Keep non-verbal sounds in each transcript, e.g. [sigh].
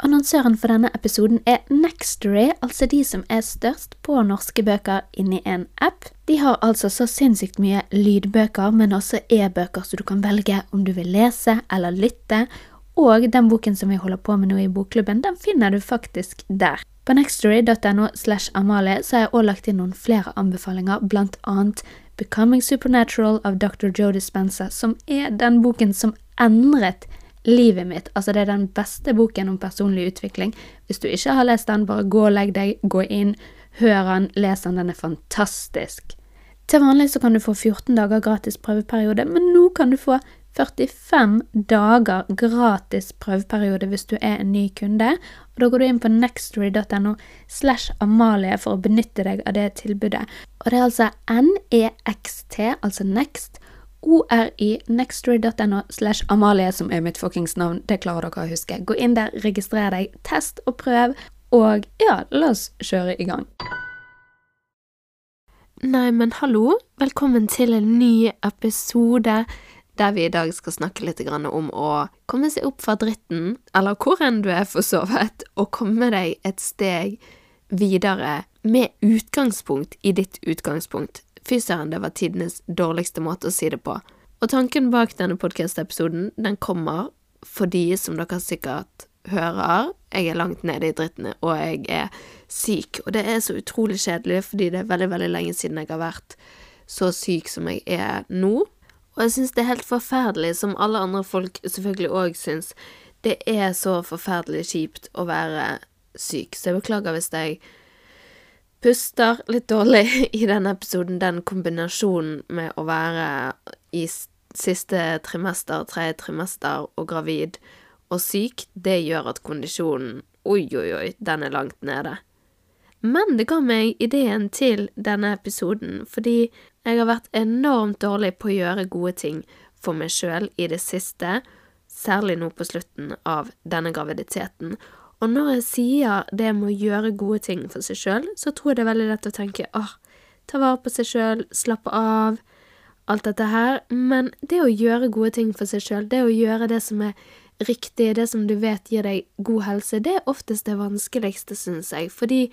Annonsøren for denne episoden er Nextory, altså de som er størst på norske bøker inni en app. De har altså så sinnssykt mye lydbøker, men også e-bøker, så du kan velge om du vil lese eller lytte. Og den boken som vi holder på med nå i bokklubben, den finner du faktisk der. På nextory.no slash Amalie så har jeg også lagt inn noen flere anbefalinger, blant annet Becoming Supernatural av Dr. Joe Dispenza, som er den boken som endret livet mitt. Altså, det er den beste boken om personlig utvikling. Hvis du ikke har lest den, bare gå og legg deg, gå inn, hør den, les den, den er fantastisk. Til vanlig så kan du få 14 dager gratis prøveperiode, men nå kan du få 45 dager gratis prøveperiode hvis du er en ny kunde. Og Da går du inn på nextory.no slash Amalie for å benytte deg av det tilbudet. Og det er altså NEXT, altså Next, ORI, nextory.no slash Amalie, som er mitt fuckings navn. Det klarer dere å huske. Gå inn der, registrer deg, test og prøv, og ja, la oss kjøre i gang. Nei, men hallo. Velkommen til en ny episode der vi i dag skal snakke litt om å komme seg opp fra dritten, eller hvor enn du er forsovet, og komme deg et steg videre med utgangspunkt i ditt utgangspunkt. Fy søren, det var tidenes dårligste måte å si det på. Og tanken bak denne podkast-episoden, den kommer fordi, som dere sikkert hører, jeg er langt nede i drittene, og jeg er syk. Og det er så utrolig kjedelig, fordi det er veldig, veldig lenge siden jeg har vært så syk som jeg er nå. Og jeg syns det er helt forferdelig, som alle andre folk selvfølgelig òg syns. Det er så forferdelig kjipt å være syk, så jeg beklager hvis jeg puster litt dårlig [laughs] i denne episoden, den kombinasjonen med å være i siste trimester, tredje trimester og gravid og syk, det gjør at kondisjonen Oi, oi, oi, den er langt nede. Men det ga meg ideen til denne episoden, fordi jeg har vært enormt dårlig på å gjøre gode ting for meg sjøl i det siste, særlig nå på slutten av denne graviditeten, og når jeg sier det med å gjøre gode ting for seg sjøl, så tror jeg det er veldig lett å tenke åh, ta vare på seg sjøl, slappe av, alt dette her, men det å gjøre gode ting for seg sjøl, det å gjøre det som er riktig, det som du vet gir deg god helse, det er oftest det vanskeligste, syns jeg, fordi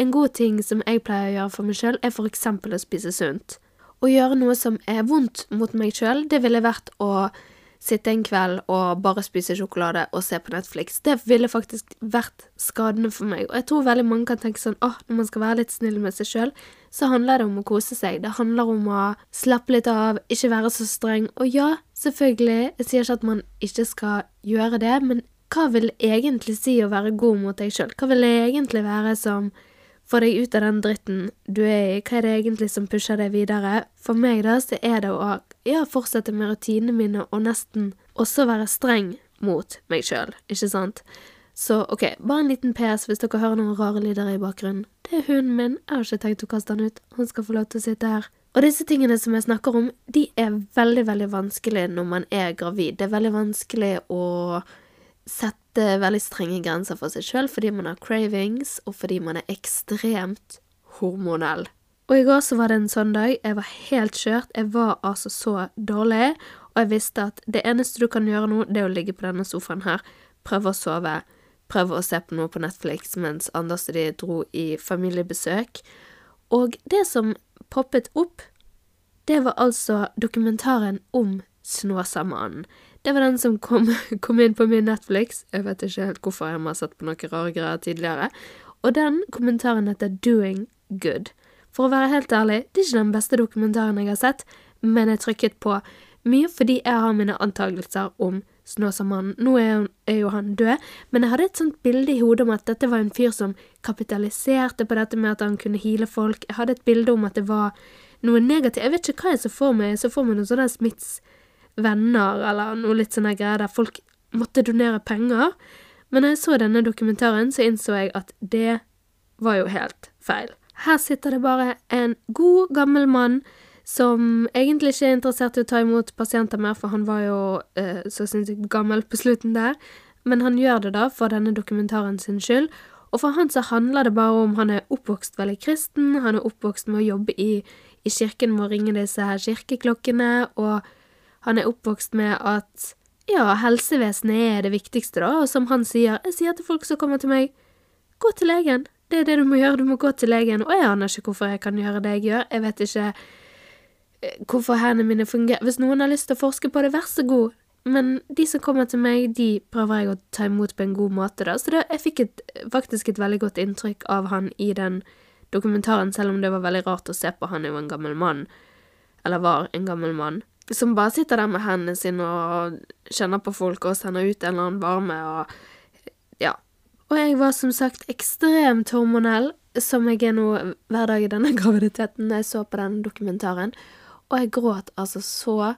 en god ting som jeg pleier å gjøre for meg sjøl, er for eksempel å spise sunt. Å gjøre noe som er vondt mot meg sjøl, det ville vært å sitte en kveld og bare spise sjokolade og se på Netflix. Det ville faktisk vært skadende for meg. Og jeg tror veldig mange kan tenke sånn åh, når man skal være litt snill med seg sjøl, så handler det om å kose seg. Det handler om å slappe litt av, ikke være så streng. Og ja, selvfølgelig, jeg sier ikke at man ikke skal gjøre det, men hva vil egentlig si å være god mot deg sjøl? Hva vil det egentlig være som få deg ut av den dritten du er i, hva er det egentlig som pusher deg videre? For meg, da, så er det å ja, fortsette med rutinene mine og nesten også være streng mot meg sjøl, ikke sant? Så ok, bare en liten PS hvis dere hører noen rare lyder i bakgrunnen. Det er hunden min, jeg har ikke tenkt å kaste han ut, han skal få lov til å sitte her. Og disse tingene som jeg snakker om, de er veldig, veldig vanskelig når man er gravid. Det er veldig vanskelig å sette veldig strenge grenser for seg sjøl fordi man har cravings, og fordi man er ekstremt hormonell. Og i går så var det en sånn dag. Jeg var helt kjørt. Jeg var altså så dårlig, og jeg visste at det eneste du kan gjøre nå, det er å ligge på denne sofaen her, prøve å sove, prøve å se på noe på Netflix mens Anders og de dro i familiebesøk. Og det som poppet opp, det var altså dokumentaren om Snåsamannen. Det var den som kom, [laughs] kom, inn på min Netflix. Jeg vet ikke helt hvorfor jeg har sett på noen rare greier tidligere. Og den kommentaren heter Doing Good. For å være helt ærlig, det er ikke den beste dokumentaren jeg har sett, men jeg trykket på mye fordi jeg har mine antagelser om Snåsamannen. Nå er, er, jo han død, men jeg hadde et sånt bilde i hodet om at dette var en fyr som kapitaliserte på dette med at han kunne heale folk. Jeg hadde et bilde om at det var noe negativt. Jeg vet ikke hva jeg så for meg. Jeg så for meg noen smitts. Smiths venner eller noe litt sånne greier der folk måtte donere penger. Men når jeg så denne dokumentaren, så innså jeg at det var jo helt feil. Her sitter det bare en god, gammel mann som egentlig ikke er interessert i å ta imot pasienter mer, for han var jo eh, så sinnssykt gammel på slutten der. Men han gjør det da for denne dokumentaren sin skyld. Og for han så handler det bare om han er oppvokst veldig kristen, han er oppvokst med å jobbe i, i kirken med å ringe disse her kirkeklokkene, og han er oppvokst med at ja, helsevesenet er det viktigste, da, og som han sier, jeg sier til folk som kommer til meg, gå til legen, det er det du må gjøre, du må gå til legen, og jeg aner ikke hvorfor jeg kan gjøre det jeg gjør, jeg vet ikke eh, hvorfor hendene mine fungerer, hvis noen har lyst til å forske på det, vær så god, men de som kommer til meg, de prøver jeg å ta imot på en god måte, da, så det, jeg fikk et, faktisk et veldig godt inntrykk av han i den dokumentaren, selv om det var veldig rart å se på, han er jo en gammel mann, eller var en gammel mann, som bare sitter der med hendene sine og kjenner på folk og sender ut en eller annen varme og ja. Og jeg var som sagt ekstremt hormonell, som jeg er nå hver dag i denne [laughs] graviditeten. Når jeg så på den dokumentaren, og jeg gråt altså så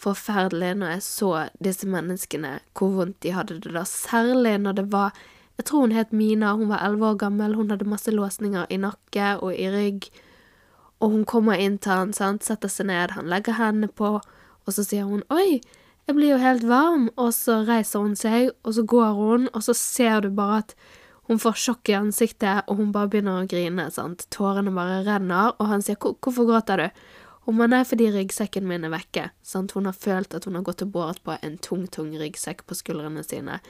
forferdelig når jeg så disse menneskene, hvor vondt de hadde det da, særlig når det var Jeg tror hun het Mina, hun var elleve år gammel, hun hadde masse låsninger i nakke og i rygg, og hun kommer inn til han, sant, setter seg ned, han legger hendene på, og så sier hun oi, jeg blir jo helt varm, og så reiser hun seg, og så går hun, og så ser du bare at hun får sjokk i ansiktet, og hun bare begynner å grine, sant, tårene bare renner, og han sier hvorfor gråter du? Hun bare nei, fordi ryggsekken min er vekke, sant, hun har følt at hun har gått og båret på en tung, tung ryggsekk på skuldrene sine.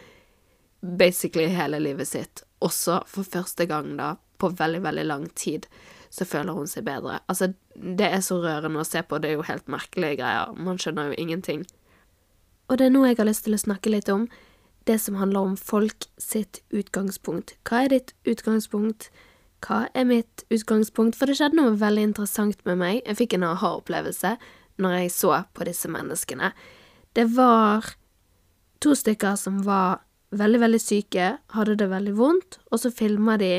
Basically hele livet sitt, også for første gang, da, på veldig, veldig lang tid, så føler hun seg bedre. Altså, det er så rørende å se på, det er jo helt merkelige greier, man skjønner jo ingenting. Og det er nå jeg har lyst til å snakke litt om det som handler om folk sitt utgangspunkt. Hva er ditt utgangspunkt? Hva er mitt utgangspunkt? For det skjedde noe veldig interessant med meg. Jeg fikk en aha-opplevelse når jeg så på disse menneskene. Det var to stykker som var veldig, veldig syke, hadde det veldig vondt, og så filmer de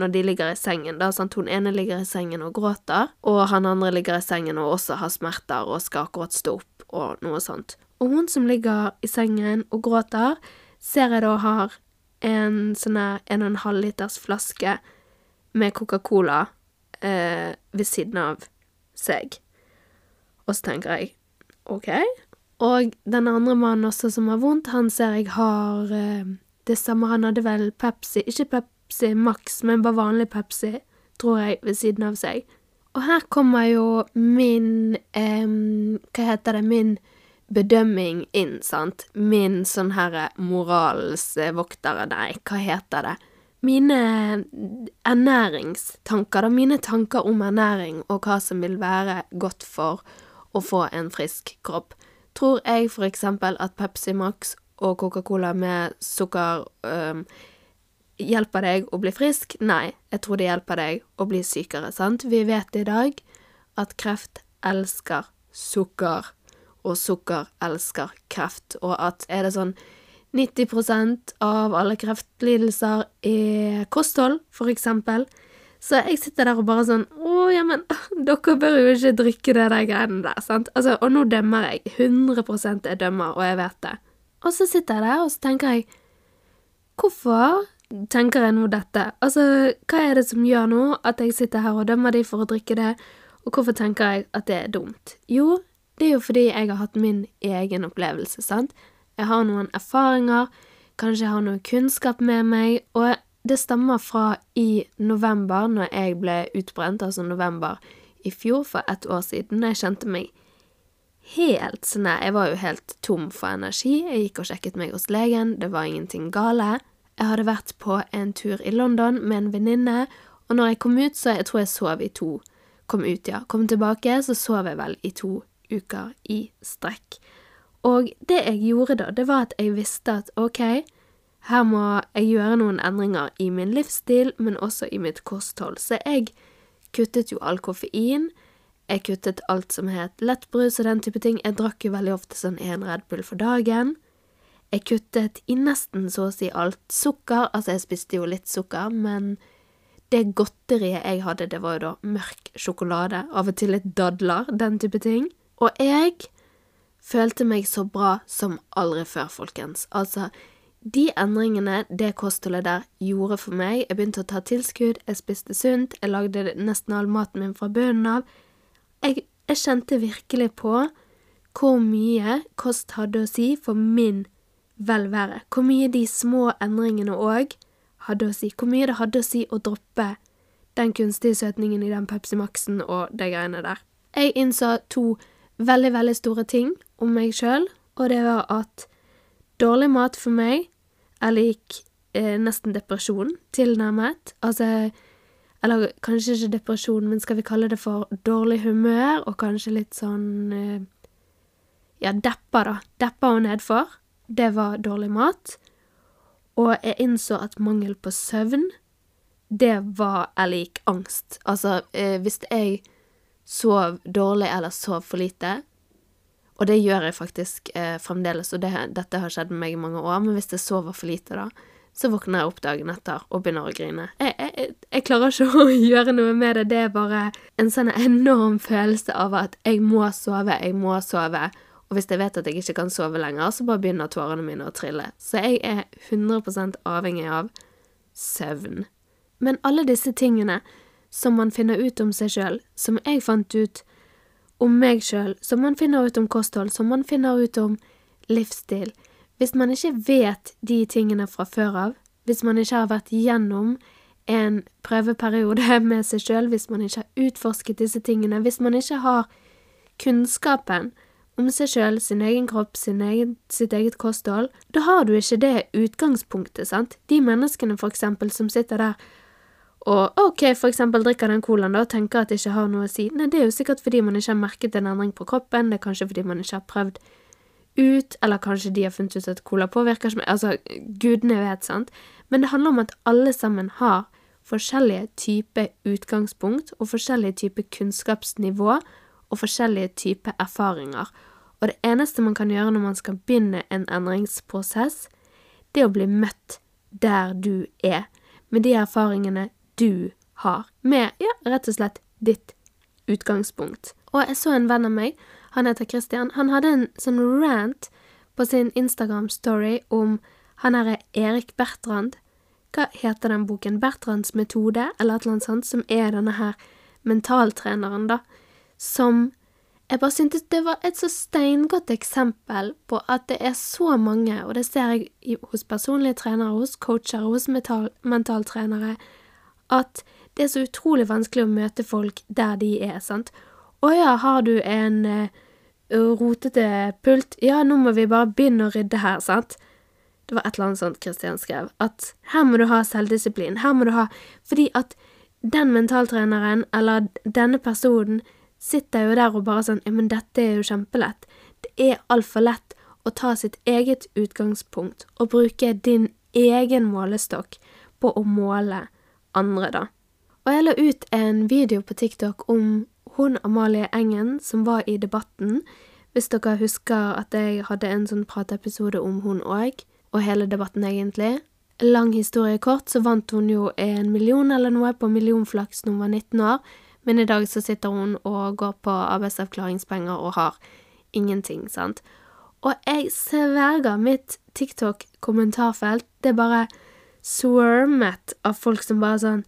når de ligger i sengen. da, sant? Hun ene ligger i sengen og gråter, og han andre ligger i sengen og også har smerter og skal akkurat stå opp og noe sånt. Og hun som ligger i sengen og gråter, ser jeg da har en sånn en og en halv liters flaske med Coca-Cola eh, ved siden av seg. Og så tenker jeg OK. Og den andre mannen også som har vondt, han ser jeg har eh, det samme. Han hadde vel Pepsi, ikke Pepsi Max, men bare vanlig Pepsi, tror jeg, ved siden av seg. Og her kommer jo min eh, Hva heter det? Min bedømming inn, sant? Min sånn herre moralens voktere, nei, hva heter det? Mine ernæringstanker, da, mine tanker om ernæring og hva som vil være godt for å få en frisk kropp. Tror jeg for eksempel at Pepsi Max og Coca-Cola med sukker øhm, hjelper deg å bli frisk? Nei, jeg tror det hjelper deg å bli sykere, sant? Vi vet i dag at kreft elsker sukker, og sukker elsker kreft, og at er det sånn 90% av alle kreftlidelser er kosthold, for eksempel. Så jeg sitter der og bare sånn Å, ja, men [laughs] dere bør jo ikke drikke det der greiene der, sant? Altså, og nå dømmer jeg. 100% jeg dømmer, og jeg vet det. Og så sitter jeg der, og så tenker jeg Hvorfor tenker jeg nå dette? Altså, hva er det som gjør nå at jeg sitter her og dømmer de for å drikke det, og hvorfor tenker jeg at det er dumt? Jo, det er jo fordi jeg har hatt min egen opplevelse, sant? Jeg har noen erfaringer, kanskje jeg har noe kunnskap med meg, og det stammer fra i november, når jeg ble utbrent, altså november i fjor, for ett år siden, da jeg kjente meg helt sånn Jeg var jo helt tom for energi, jeg gikk og sjekket meg hos legen, det var ingenting gale. Jeg hadde vært på en tur i London med en venninne, og når jeg kom ut, så jeg tror jeg sov i to Kom ut, ja. Kom tilbake, så sov jeg vel i to uker i strekk. Og det jeg gjorde da, det var at jeg visste at ok, her må jeg gjøre noen endringer i min livsstil, men også i mitt kosthold. Så jeg kuttet jo all koffein. Jeg kuttet alt som het lettbrus og den type ting. Jeg drakk jo veldig ofte sånn én Red Bull for dagen. Jeg kuttet i nesten så å si alt sukker. Altså, jeg spiste jo litt sukker, men det godteriet jeg hadde, det var jo da mørk sjokolade, av og til litt dadler, den type ting. Og jeg følte meg så bra som aldri før, folkens. Altså, de endringene det kostholdet der gjorde for meg Jeg begynte å ta tilskudd, jeg spiste sunt, jeg lagde nesten all maten min fra bunnen av. Jeg, jeg kjente virkelig på hvor mye kost hadde å si for min velvære. Hvor mye de små endringene òg hadde å si. Hvor mye det hadde å si å droppe den kunstige søtningen i den Pepsi Max-en og de greiene der. Jeg innså to veldig, veldig store ting om meg sjøl, og det var at dårlig mat for meg er lik eh, nesten depresjon, tilnærmet. Altså Eller kanskje ikke depresjon, men skal vi kalle det for dårlig humør, og kanskje litt sånn eh, Ja, deppa, da. Deppa og nedfor. Det var dårlig mat. Og jeg innså at mangel på søvn, det var er lik angst. Altså, eh, hvis jeg sov dårlig eller sov for lite, og det gjør jeg faktisk eh, fremdeles, og det, dette har skjedd med meg i mange år, men hvis jeg sover for lite, da, så våkner jeg opp dagen etter og begynner å grine. Jeg, jeg, jeg, klarer ikke [laughs] å gjøre noe med det, det er bare en sånn enorm følelse av at jeg må sove, jeg må sove. Og hvis jeg vet at jeg ikke kan sove lenger, så bare begynner tårene mine å trille. Så jeg er 100% avhengig av søvn. Men alle disse tingene som man finner ut om seg sjøl, som jeg fant ut om meg sjøl, som man finner ut om kosthold, som man finner ut om livsstil Hvis man ikke vet de tingene fra før av, hvis man ikke har vært gjennom en prøveperiode [laughs] med seg sjøl, hvis man ikke har utforsket disse tingene, hvis man ikke har kunnskapen om seg sjøl, sin egen kropp, sin egen, sitt eget kosthold, da har du ikke det utgangspunktet, sant? De menneskene, for eksempel, som sitter der og ok, for eksempel drikker den colaen og tenker at det ikke har noe å si. Nei, det er jo sikkert fordi man ikke har merket en endring på kroppen, det er kanskje fordi man ikke har prøvd ut, eller kanskje de har funnet ut at cola påvirker ikke Altså, gudene vet, sant. Men det handler om at alle sammen har forskjellige typer utgangspunkt og forskjellige typer kunnskapsnivå og forskjellige typer erfaringer. Og det eneste man kan gjøre når man skal begynne en endringsprosess, det er å bli møtt der du er, med de erfaringene du har, med ja, rett og slett ditt utgangspunkt. Og jeg så en venn av meg, han heter Christian, han hadde en sånn rant på sin Instagram-story om han herre Erik Bertrand. Hva heter den boken? Bertrands metode, eller et eller annet sånt, som er denne her mentaltreneren, da, som jeg bare syntes det var et så steingodt eksempel på at det er så mange, og det ser jeg hos personlige trenere, hos coacher, hos mentaltrenere, at det er så utrolig vanskelig å møte folk der de er, sant. Å ja, har du en uh, rotete pult? Ja, nå må vi bare begynne å rydde her, sant. Det var et eller annet sånt Kristian skrev, at her må du ha selvdisiplin, her må du ha Fordi at den mentaltreneren, eller denne personen, sitter jo der og bare sånn Ja, men dette er jo kjempelett. Det er altfor lett å ta sitt eget utgangspunkt og bruke din egen målestokk på å måle andre, da. Og jeg la ut en video på TikTok om hun Amalie Engen som var i Debatten. Hvis dere husker at jeg hadde en sånn prateepisode om hun òg, og hele debatten, egentlig. Lang historie kort, så vant hun jo en million eller noe på millionflaks når hun var 19 år, men i dag så sitter hun og går på arbeidsavklaringspenger og har ingenting, sant. Og jeg sverger, mitt TikTok-kommentarfelt, det er bare swarmet av folk som bare sånn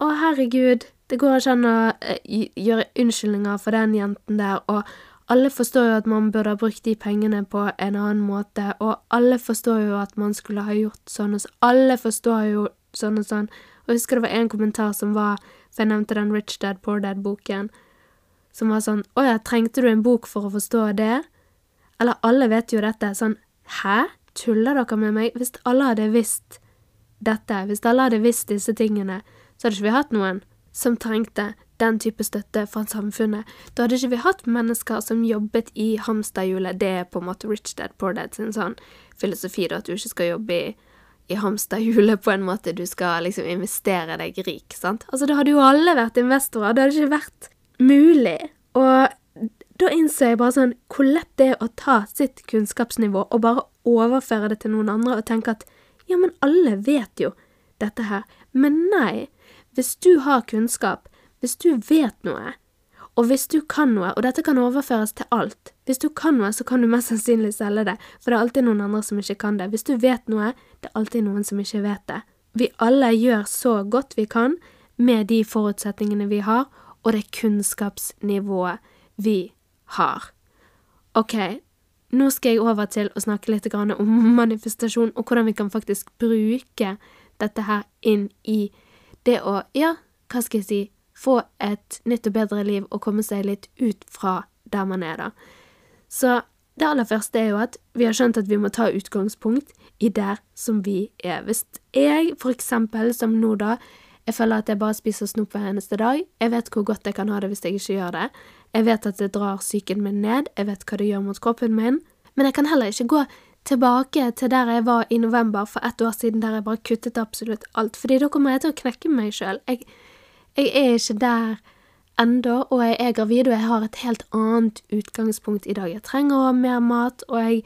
Å, herregud, det går ikke an å eh, gjøre unnskyldninger for den jenten der, og alle forstår jo at man burde ha brukt de pengene på en annen måte, og alle forstår jo at man skulle ha gjort sånn og sånn, alle forstår jo sånn og sånn, og jeg husker det var en kommentar som var, for jeg nevnte den Rich Dad Poor Dad-boken, som var sånn Å ja, trengte du en bok for å forstå det? Eller alle vet jo dette, sånn Hæ? Tuller dere med meg? Hvis alle hadde visst dette, hvis alle hadde visst disse tingene, så hadde ikke vi hatt noen som trengte den type støtte fra samfunnet. Da hadde ikke vi hatt mennesker som jobbet i hamsterhjulet. Det er på en måte Rich Dad Poor Dad sin sånn filosofi, da, at du ikke skal jobbe i, i hamsterhjulet på en måte. Du skal liksom investere deg rik, sant. Altså, da hadde jo alle vært investorer. Det hadde ikke vært mulig. Og da innså jeg bare sånn hvor lett det er å ta sitt kunnskapsnivå og bare overføre det til noen andre og tenke at ja, men alle vet jo dette her. Men nei, hvis du har kunnskap, hvis du vet noe, og hvis du kan noe, og dette kan overføres til alt, hvis du kan noe, så kan du mest sannsynlig selge det, for det er alltid noen andre som ikke kan det. Hvis du vet noe, det er alltid noen som ikke vet det. Vi alle gjør så godt vi kan med de forutsetningene vi har, og det kunnskapsnivået vi har. Ok, nå skal jeg over til å snakke litt om [laughs] manifestasjon, og hvordan vi kan faktisk bruke dette her inn i det å, ja, hva skal jeg si, få et nytt og bedre liv og komme seg litt ut fra der man er, da. Så det aller første er jo at vi har skjønt at vi må ta utgangspunkt i der som vi er. Hvis jeg, for eksempel, som nå da, jeg føler at jeg bare spiser snop hver eneste dag, jeg vet hvor godt jeg kan ha det hvis jeg ikke gjør det, jeg vet at det drar psyken min ned, jeg vet hva det gjør mot kroppen min, men jeg kan heller ikke gå tilbake til der jeg var i november for ett år siden, der jeg bare kuttet absolutt alt, fordi da kommer jeg til å knekke meg sjøl. Jeg, jeg er ikke der ennå, og jeg er gravid, og jeg har et helt annet utgangspunkt i dag. Jeg trenger mer mat, og jeg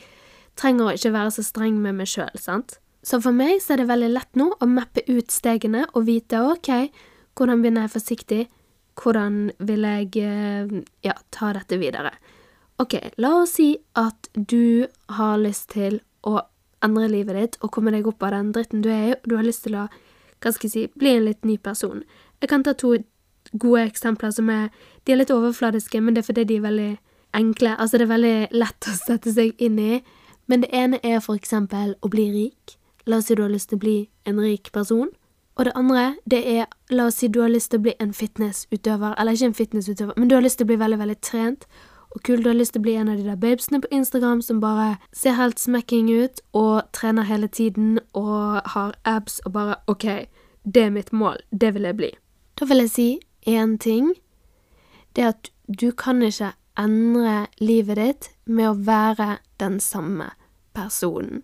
trenger å ikke være så streng med meg sjøl, sant. Så for meg så er det veldig lett nå å mappe ut stegene og vite ok, hvordan begynner jeg forsiktig, hvordan vil jeg eh, ja, ta dette videre. Ok, la oss si at du har lyst til å endre livet ditt og komme deg opp av den dritten du er i, og du har lyst til å, hva skal jeg si, bli en litt ny person. Jeg kan ta to gode eksempler som er De er litt overfladiske, men det er fordi de er veldig enkle. Altså, det er veldig lett å sette seg inn i. Men det ene er for eksempel å bli rik. La oss si du har lyst til å bli en rik person. Og det andre, det er la oss si du har lyst til å bli en fitnessutøver, eller ikke en fitnessutøver, men du har lyst til å bli veldig, veldig trent og kul, du har lyst til å bli en av de der babesene på Instagram som bare ser helt smacking ut og trener hele tiden og har abs og bare OK, det er mitt mål, det vil jeg bli. Da vil jeg si én ting. Det er at du kan ikke endre livet ditt med å være den samme personen.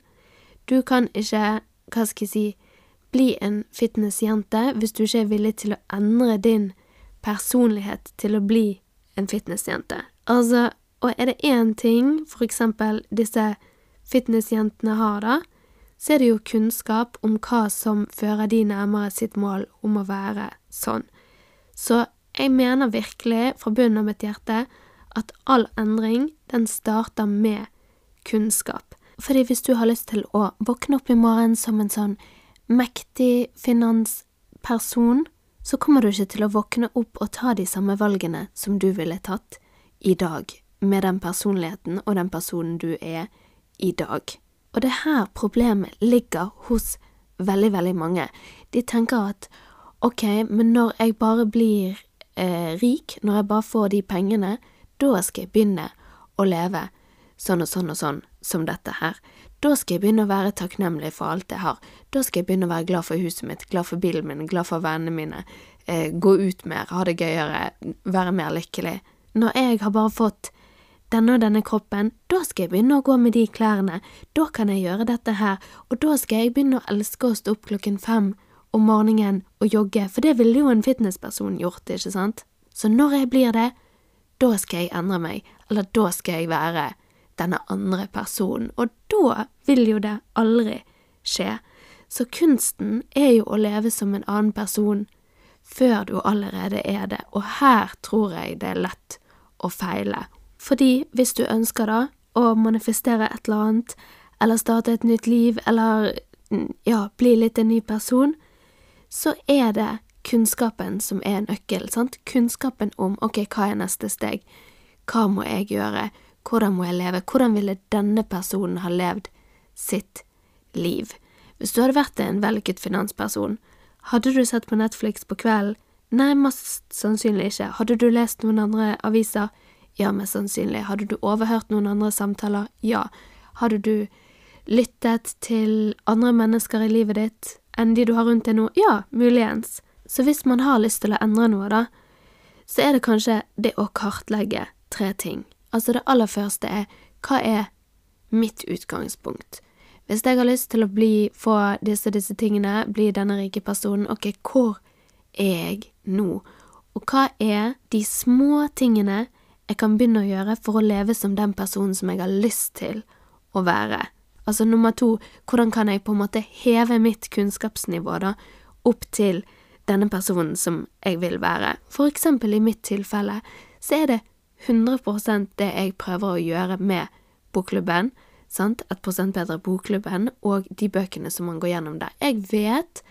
Du kan ikke, hva skal jeg si, bli en fitnessjente hvis du ikke er villig til å endre din personlighet til å bli en fitnessjente. Altså, og er det én ting for eksempel disse fitnessjentene har, da, så er det jo kunnskap om hva som fører de nærmere sitt mål om å være sånn. Så jeg mener virkelig fra bunnen av mitt hjerte at all endring, den starter med kunnskap. Fordi hvis du har lyst til å våkne opp i morgen som en sånn mektig finansperson, så kommer du ikke til å våkne opp og ta de samme valgene som du ville tatt i dag, med den personligheten og den personen du er i dag. Og det her problemet ligger hos veldig, veldig mange. De tenker at ok, men når jeg bare blir eh, rik, når jeg bare får de pengene, da skal jeg begynne å leve sånn og sånn og sånn som dette her. Da skal jeg begynne å være takknemlig for alt jeg har. Da skal jeg begynne å være glad for huset mitt, glad for bilen min, glad for vennene mine, eh, gå ut mer, ha det gøyere, være mer lykkelig. Når jeg har bare fått denne og denne kroppen, da skal jeg begynne å gå med de klærne, da kan jeg gjøre dette her, og da skal jeg begynne å elske å stå opp klokken fem om morgenen og jogge, for det ville jo en fitnessperson gjort, ikke sant? Så når jeg blir det, da skal jeg endre meg, eller da skal jeg være denne andre personen, og da vil jo det aldri skje. Så kunsten er jo å leve som en annen person før du allerede er det, og her tror jeg det er lett å feile. Fordi hvis du ønsker da å manifestere et eller annet, eller starte et nytt liv, eller ja, bli litt en ny person, så er det kunnskapen som er nøkkel. sant? Kunnskapen om ok, hva er neste steg, hva må jeg gjøre, hvordan må jeg leve, hvordan ville denne personen ha levd sitt liv? Hvis du hadde vært en vellykket finansperson, hadde du sett på Netflix på kvelden? Nei, mest sannsynlig ikke. Hadde du lest noen andre aviser? Ja, mest sannsynlig. Hadde du overhørt noen andre samtaler? Ja. Hadde du lyttet til andre mennesker i livet ditt? Enn de du har rundt deg nå? Ja, muligens. Så hvis man har lyst til å endre noe, da, så er det kanskje det å kartlegge tre ting. Altså, det aller første er hva er mitt utgangspunkt? Hvis jeg har lyst til å bli, få disse disse tingene, bli denne rike personen, ok, hvor er jeg nå? Og hva er de små tingene jeg kan begynne å gjøre for å leve som den personen som jeg har lyst til å være? Altså nummer to, hvordan kan jeg på en måte heve mitt kunnskapsnivå da opp til denne personen som jeg vil være? For eksempel i mitt tilfelle så er det 100% det jeg prøver å gjøre med bokklubben, sant, et prosent bedre bokklubben og de bøkene som man går gjennom der. Jeg vet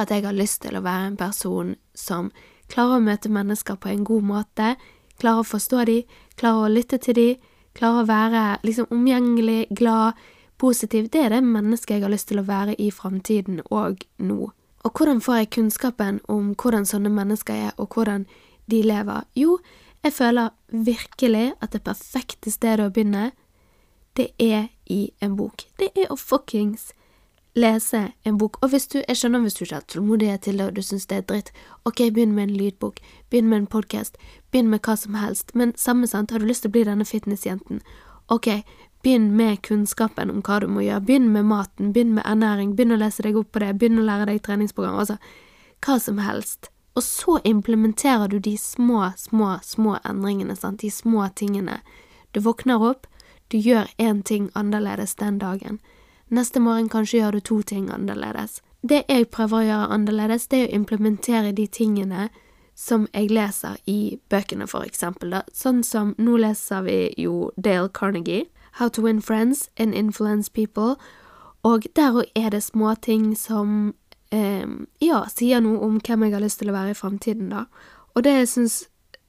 at jeg har lyst til å være en person som klarer å møte mennesker på en god måte, klarer å forstå dem, klarer å lytte til dem, klarer å være liksom omgjengelig, glad, positiv, det er det mennesket jeg har lyst til å være i framtiden og nå. Og hvordan får jeg kunnskapen om hvordan sånne mennesker er, og hvordan de lever? Jo, jeg føler virkelig at det perfekte stedet å begynne, det er i en bok. Det er å fuckings lese en bok. Og hvis du, jeg skjønner hvis du ikke har tålmodighet til det, og du syns det er dritt, ok, begynn med en lydbok, begynn med en podkast, begynn med hva som helst, men samme sant, har du lyst til å bli denne fitnessjenten, ok, begynn med kunnskapen om hva du må gjøre, begynn med maten, begynn med ernæring, begynn å lese deg opp på det, begynn å lære deg treningsprogram, altså hva som helst. Og så implementerer du de små, små, små endringene, sant, de små tingene. Du våkner opp, du gjør én ting annerledes den dagen. Neste morgen kanskje gjør du to ting annerledes. Det jeg prøver å gjøre annerledes, det er å implementere de tingene som jeg leser i bøkene, for eksempel, da. Sånn som nå leser vi jo Dale Carnegie, How to Win Friends and Influence People, og der òg er det småting som eh, ja, sier noe om hvem jeg har lyst til å være i framtiden, da. Og det jeg syns,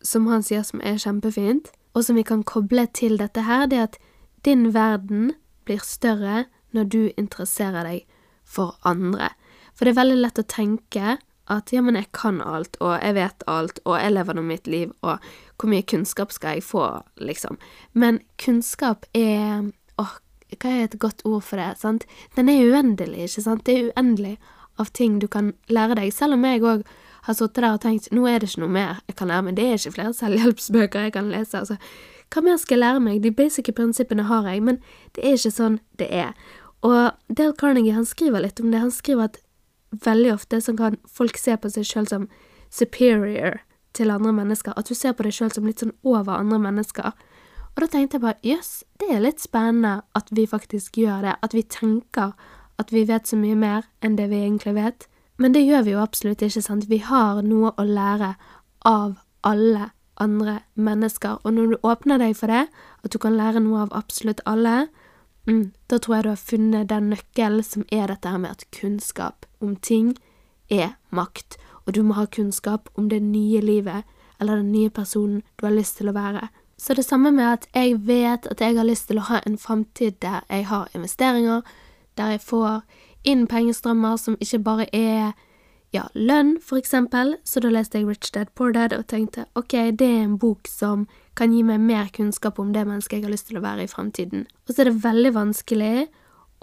som han sier, som er kjempefint, og som vi kan koble til dette her, det er at din verden blir større når du interesserer deg for andre. For det er veldig lett å tenke at ja, men jeg kan alt, og jeg vet alt, og jeg lever nå mitt liv, og hvor mye kunnskap skal jeg få, liksom. Men kunnskap er åh, hva er et godt ord for det, sant? Den er uendelig, ikke sant? Det er uendelig av ting du kan lære deg, selv om jeg òg har sittet der og tenkt nå er det ikke noe mer jeg kan lære meg, det er ikke flere selvhjelpsbøker jeg kan lese, altså. Hva mer skal jeg lære meg? De basic prinsippene har jeg, men det er ikke sånn det er. Og Dale Carnegie han skriver litt om det. Han skriver at veldig ofte så kan folk se på seg sjøl som superior til andre mennesker. At du ser på deg sjøl som litt sånn over andre mennesker. Og da tenkte jeg bare jøss, yes, det er litt spennende at vi faktisk gjør det. At vi tenker at vi vet så mye mer enn det vi egentlig vet. Men det gjør vi jo absolutt ikke, sant. Vi har noe å lære av alle andre mennesker. Og når du åpner deg for det, at du kan lære noe av absolutt alle, Mm, da tror jeg du har funnet den nøkkelen som er dette her med at kunnskap om ting er makt, og du må ha kunnskap om det nye livet eller den nye personen du har lyst til å være. Så det samme med at jeg vet at jeg har lyst til å ha en framtid der jeg har investeringer, der jeg får inn pengestrømmer som ikke bare er ja, lønn, for eksempel, så da leste jeg Rich Dad Poor Dad og tenkte ok, det er en bok som kan gi meg mer kunnskap om det mennesket jeg har lyst til å være i fremtiden. Og så er det veldig vanskelig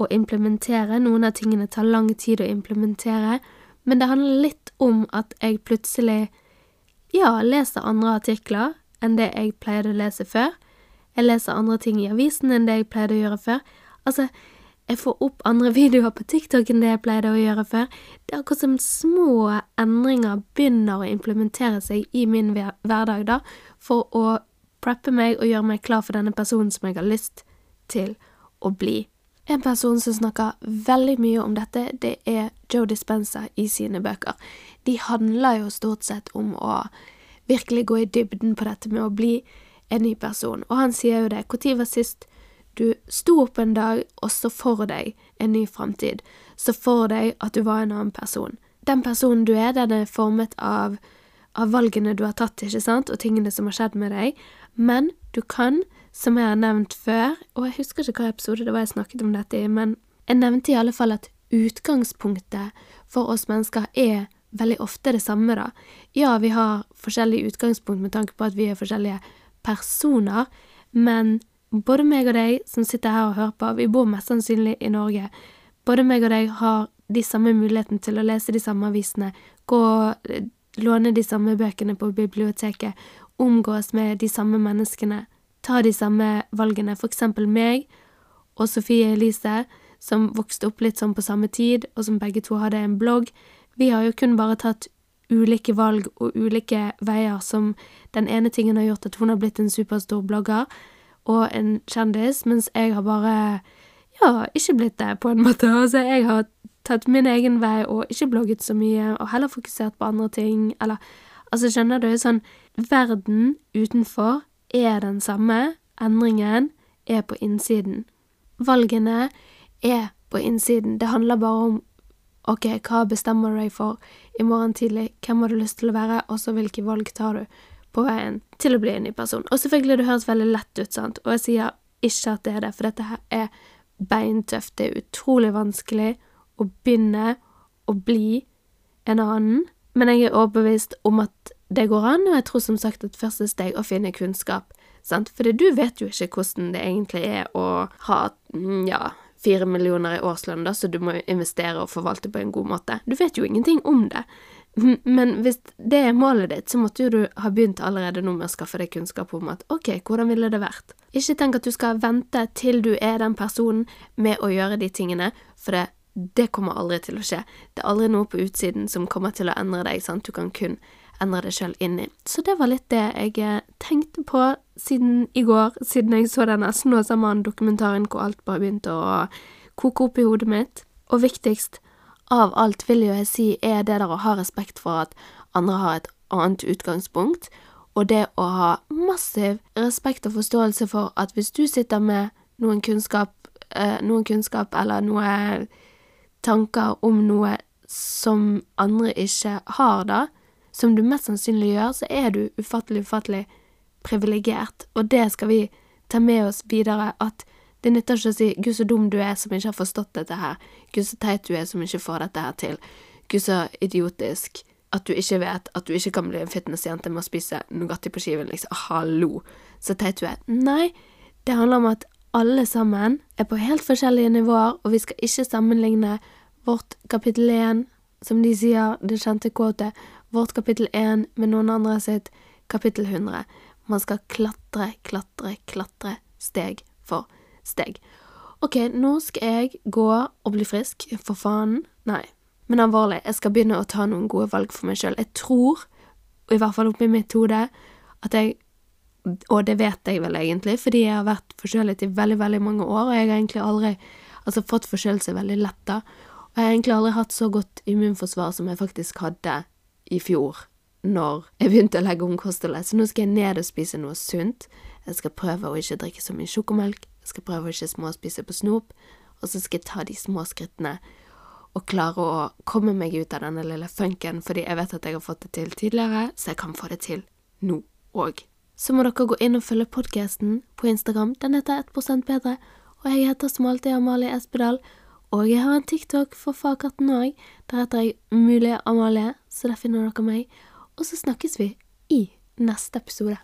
å implementere, noen av tingene tar lang tid å implementere, men det handler litt om at jeg plutselig, ja, leser andre artikler enn det jeg pleide å lese før. Jeg leser andre ting i avisen enn det jeg pleide å gjøre før. Altså, jeg får opp andre [laughs] videoer på TikTok enn det jeg pleide å gjøre før. Det er akkurat som små endringer begynner å implementere seg i min hverdag, da, for å preppe meg og gjøre meg klar for denne personen som jeg har lyst til å bli. En person som snakker veldig mye om dette, det er Joe Dispenza i sine bøker. De handler jo stort sett om å virkelig gå i dybden på dette med å bli en ny person, og han sier jo det. Når var sist du sto opp en dag og så for deg en ny framtid, så for deg at du var en annen person. Den personen du er, den er formet av, av valgene du har tatt, ikke sant, og tingene som har skjedd med deg, men du kan, som jeg har nevnt før, og jeg husker ikke hva episode det var jeg snakket om dette i, men jeg nevnte i alle fall at utgangspunktet for oss mennesker er veldig ofte det samme, da. Ja, vi har forskjellig utgangspunkt med tanke på at vi er forskjellige personer, men både meg og deg som sitter her og hører på, vi bor mest sannsynlig i Norge. Både meg og deg har de samme muligheten til å lese de samme avisene, gå låne de samme bøkene på biblioteket, omgås med de samme menneskene, ta de samme valgene, for eksempel meg og Sofie Elise, som vokste opp litt sånn på samme tid, og som begge to hadde en blogg. Vi har jo kun bare tatt ulike valg og ulike veier som den ene tingen har gjort at hun har blitt en superstor blogger, og en kjendis, mens jeg har bare ja, ikke blitt det, på en måte. Altså, jeg har tatt min egen vei og ikke blogget så mye, og heller fokusert på andre ting, eller Altså, skjønner du, sånn Verden utenfor er den samme, endringen er på innsiden. Valgene er på innsiden. Det handler bare om ok, hva bestemmer du deg for i morgen tidlig, hvem har du lyst til å være, og så hvilke valg tar du på veien til å bli en ny person. Og selvfølgelig, det høres veldig lett ut, sant, og jeg sier ikke at det er det, for dette her er beintøft. Det er utrolig vanskelig å begynne å bli en annen, men jeg er overbevist om at det går an, og jeg tror som sagt at første steg å finne kunnskap sant? For du vet jo ikke hvordan det egentlig er å ha, mm, ja, fire millioner i årslønn, da, så du må investere og forvalte på en god måte. Du vet jo ingenting om det. Men hvis det er målet ditt, så måtte jo du ha begynt allerede nå med å skaffe deg kunnskap om at ok, hvordan ville det vært? Ikke tenk at du skal vente til du er den personen med å gjøre de tingene, for det, det kommer aldri til å skje. Det er aldri noe på utsiden som kommer til å endre deg, sant, du kan kun endre det sjøl inni. Så det var litt det jeg eh, tenkte på siden i går, siden jeg så denne Snåsamannen-dokumentaren hvor alt bare begynte å koke opp i hodet mitt. Og viktigst, av alt vil jo jeg si er det der å ha respekt for at andre har et annet utgangspunkt, og det å ha massiv respekt og forståelse for at hvis du sitter med noen kunnskap, eh, noen kunnskap eller noen tanker om noe som andre ikke har, da, som du mest sannsynlig gjør, så er du ufattelig, ufattelig privilegert, og det skal vi ta med oss videre, at det nytter ikke å si 'Gud, så dum du er som ikke har forstått dette her', 'Gud, så teit du er som ikke får dette her til', 'Gud, så idiotisk', at du ikke vet at du ikke kan bli en fitnessjente med å spise Nugatti på skiven, liksom, hallo, så teit du er. Nei, det handler om at alle sammen er på helt forskjellige nivåer, og vi skal ikke sammenligne vårt kapittel én, som de sier, det kjente quotet, vårt kapittel 1 med noen andre sitt kapittel 100. Man skal klatre, klatre, klatre, steg for steg. Ok, nå skal jeg gå og bli frisk, for faen. Nei. Men alvorlig, jeg skal begynne å ta noen gode valg for meg sjøl. Jeg tror, i hvert fall oppi mitt hode, at jeg Og det vet jeg vel egentlig, fordi jeg har vært forkjølet i veldig, veldig mange år, og jeg har egentlig aldri altså fått forkjølelse veldig lett, da. Og jeg har egentlig aldri hatt så godt immunforsvar som jeg faktisk hadde i fjor, når jeg begynte å legge om kostholdet. Så nå skal jeg ned og spise noe sunt. Jeg skal prøve å ikke drikke så mye sjokomelk. Jeg skal prøve å ikke småspise på snop, og så skal jeg ta de små skrittene og klare å komme meg ut av denne lille funken, fordi jeg vet at jeg har fått det til tidligere, så jeg kan få det til nå òg. Så må dere gå inn og følge podkasten på Instagram. Den heter 1 bedre, og jeg heter som alltid Amalie Espedal. Og jeg har en TikTok for fagkatten òg. Der heter jeg Mulige Amalie, så der finner dere meg. Og så snakkes vi i neste episode.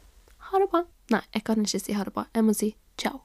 Ha det bra. Nei, jeg kan ikke si ha det bra. Jeg må si ciao.